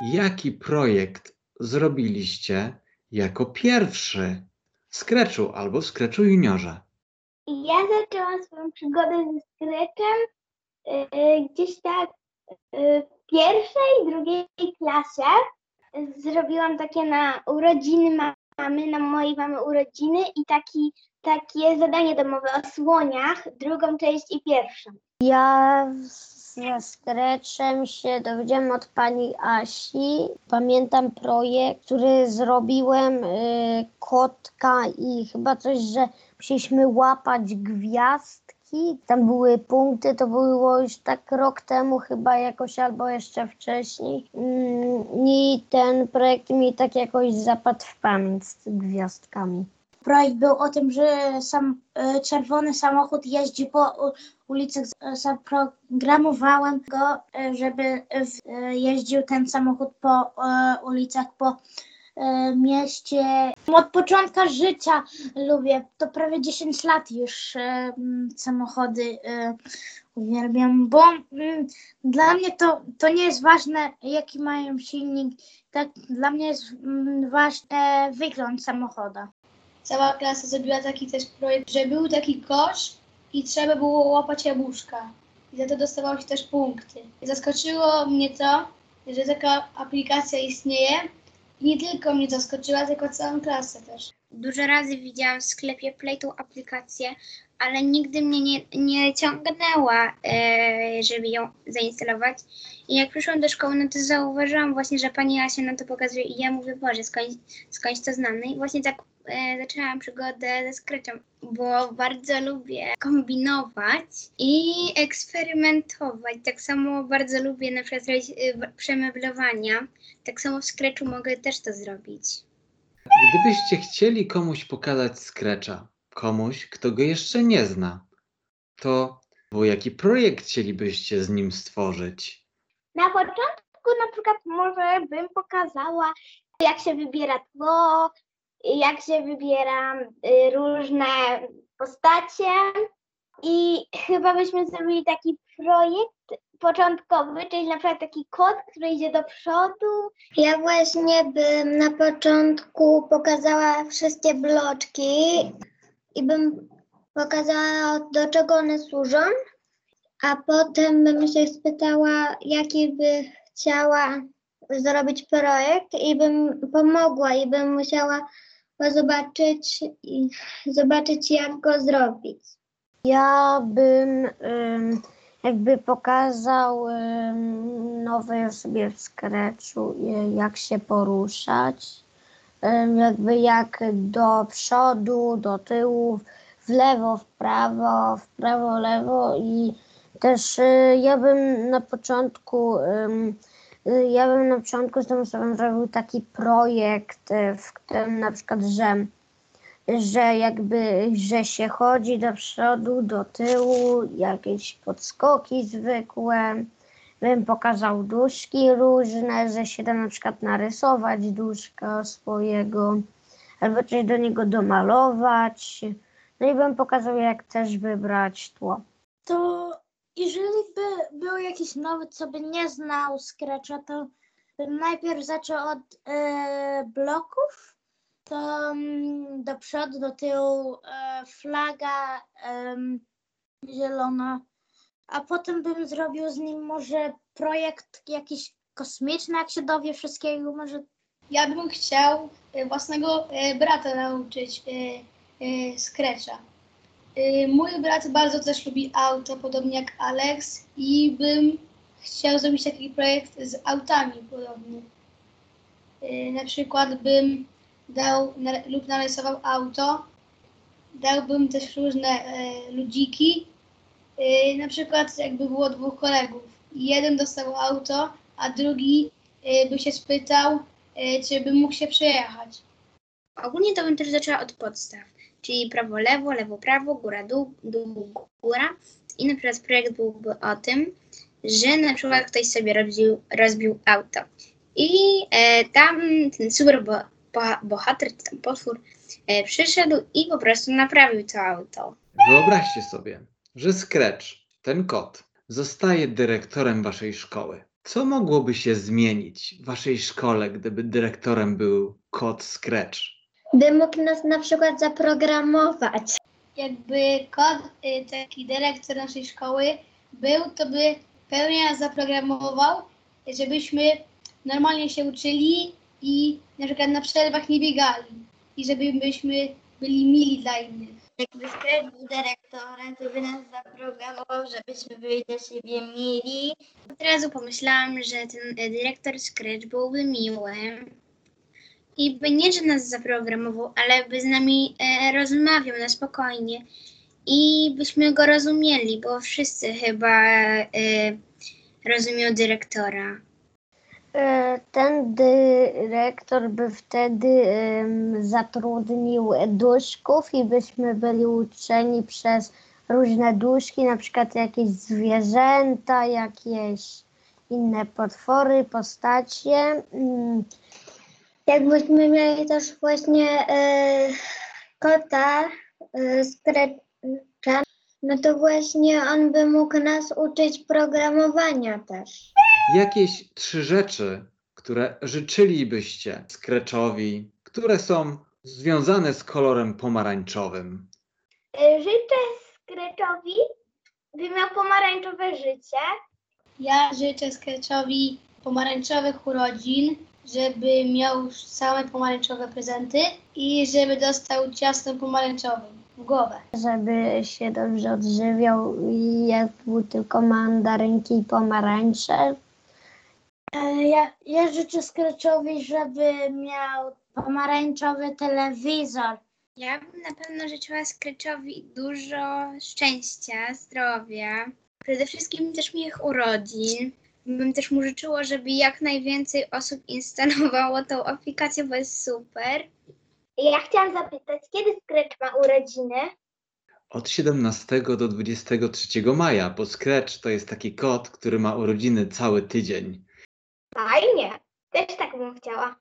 Jaki projekt zrobiliście jako pierwszy w Scratchu albo w Scratchu Juniorze? Ja zaczęłam swoją przygodę ze Scratchem yy, gdzieś tak yy, w pierwszej, drugiej klasie. Zrobiłam takie na urodziny mamy, na mojej mamy urodziny i taki, takie zadanie domowe o słoniach, drugą część i pierwszą. Ja ze Scratchem się dowiedziałam od pani Asi. Pamiętam projekt, który zrobiłem y, kotka i chyba coś, że musieliśmy łapać gwiazdki. Tam były punkty, to było już tak rok temu chyba jakoś albo jeszcze wcześniej. Mm, I ten projekt mi tak jakoś zapadł w pamięć z gwiazdkami. Projekt był o tym, że sam e, czerwony samochód jeździ po ulicach. Z- Zaprogramowałem go, e, żeby e, jeździł ten samochód po e, ulicach, po e, mieście. Od początku życia lubię, to prawie 10 lat już e, samochody e, uwielbiam, bo dla mnie to, to nie jest ważne, jaki mają silnik. Tak, dla mnie jest ważny e, wygląd samochodu. Cała klasa zrobiła taki też projekt, że był taki kosz i trzeba było łapać jabłuszka. I za to dostawało się też punkty. Zaskoczyło mnie to, że taka aplikacja istnieje. I nie tylko mnie zaskoczyła, tylko całą klasę też. Dużo razy widziałam w sklepie Play tą aplikację, ale nigdy mnie nie, nie ciągnęła, e, żeby ją zainstalować. I jak przyszłam do szkoły, no to zauważyłam właśnie, że pani Asia nam to pokazuje i ja mówię, Boże, skądś, skądś to znam. No i właśnie tak e, zaczęłam przygodę ze Scratchem, bo bardzo lubię kombinować i eksperymentować. Tak samo bardzo lubię na przykład e, przemeblowania. Tak samo w Scratchu mogę też to zrobić. Gdybyście chcieli komuś pokazać Scratcha, komuś, kto go jeszcze nie zna, to bo jaki projekt chcielibyście z nim stworzyć? Na początku na przykład może bym pokazała, jak się wybiera tło, jak się wybiera y, różne postacie i chyba byśmy zrobili taki projekt początkowy, czyli na przykład taki kod, który idzie do przodu. Ja właśnie bym na początku pokazała wszystkie bloczki i bym pokazała do czego one służą, a potem bym się spytała, jaki by chciała zrobić projekt i bym pomogła i bym musiała zobaczyć, zobaczyć jak go zrobić. Ja bym ym, jakby pokazał ym, nowe sobie w Scratchu, jak się poruszać, jakby jak do przodu, do tyłu, w lewo, w prawo, w prawo, lewo i też y, ja bym na początku y, ja bym na początku z tą osobą zrobił taki projekt, y, w którym na przykład, że że jakby, że się chodzi do przodu, do tyłu, jakieś podskoki zwykłe. Bym pokazał duszki różne, że się da na przykład narysować duszka swojego, albo coś do niego domalować. No i bym pokazał, jak też wybrać tło. to jeżeli by był jakiś nowy, co by nie znał Scratcha, to bym najpierw zaczął od e, bloków, to do przodu, do tyłu e, flaga zielona, a potem bym zrobił z nim może projekt jakiś kosmiczny, jak się dowie wszystkiego, może Ja bym chciał e, własnego e, brata nauczyć e, Scratcha. Mój brat bardzo też lubi auto, podobnie jak Alex i bym chciał zrobić taki projekt z autami podobny. E, Na przykład bym dał lub narysował auto, dałbym też różne ludziki, E, na przykład jakby było dwóch kolegów. Jeden dostał auto, a drugi e, by się spytał, e, czy by mógł się przejechać. Ogólnie to bym też zaczęła od podstaw, czyli prawo, lewo, lewo, prawo, góra, dół, dół, góra. I na przykład projekt byłby o tym, że na przykład ktoś sobie rozbił, rozbił auto. I e, tam ten super bo, bo, bohater, czy tam potwór e, przyszedł i po prostu naprawił to auto. Wyobraźcie sobie, że Scratch, ten kot, zostaje dyrektorem waszej szkoły. Co mogłoby się zmienić w waszej szkole, gdyby dyrektorem był kod Scratch? By mógł nas na przykład zaprogramować. Jakby kod, y, taki dyrektor naszej szkoły był, to by pełnie nas zaprogramował, żebyśmy normalnie się uczyli i na przykład na przerwach nie biegali. I żebyśmy byli mili dla innych. Jakby Scratch był dyrektorem, to by nas zaprogramował, żebyśmy byli do siebie mili. Od razu pomyślałam, że ten e, dyrektor Scratch byłby miłym i by nie, że nas zaprogramował, ale by z nami e, rozmawiał na spokojnie i byśmy go rozumieli, bo wszyscy chyba e, rozumią dyrektora. E, Ten dyrektor by wtedy zatrudnił duszków i byśmy byli uczeni przez różne duszki, na przykład jakieś zwierzęta, jakieś inne potwory, postacie. Mm, Jakbyśmy mieli też właśnie e, kota e, Scratcha, no to właśnie on by mógł nas uczyć programowania też. Jakieś trzy rzeczy, które życzylibyście Scratchowi, które są związane z kolorem pomarańczowym? Życzę Scratchowi, by miał pomarańczowe życie. Ja życzę Scratchowi pomarańczowych urodzin, żeby miał same pomarańczowe prezenty i żeby dostał ciasto pomarańczowe w głowę. żeby się dobrze odżywiał i jadł tylko mandarynki i pomarańcze. E, Ja, ja życzę Scratchowi, żeby miał pomarańczowy telewizor. Ja bym na pewno życzyła Scratchowi dużo szczęścia, zdrowia, przede wszystkim też miłych urodzin. Bym też mu życzyła, żeby jak najwięcej osób instalowało tą aplikację, bo jest super. Ja chciałam zapytać, kiedy Scratch ma urodziny? Od 17 do 23 maja, bo Scratch to jest taki kod, który ma urodziny cały tydzień. Fajnie, też tak bym chciała.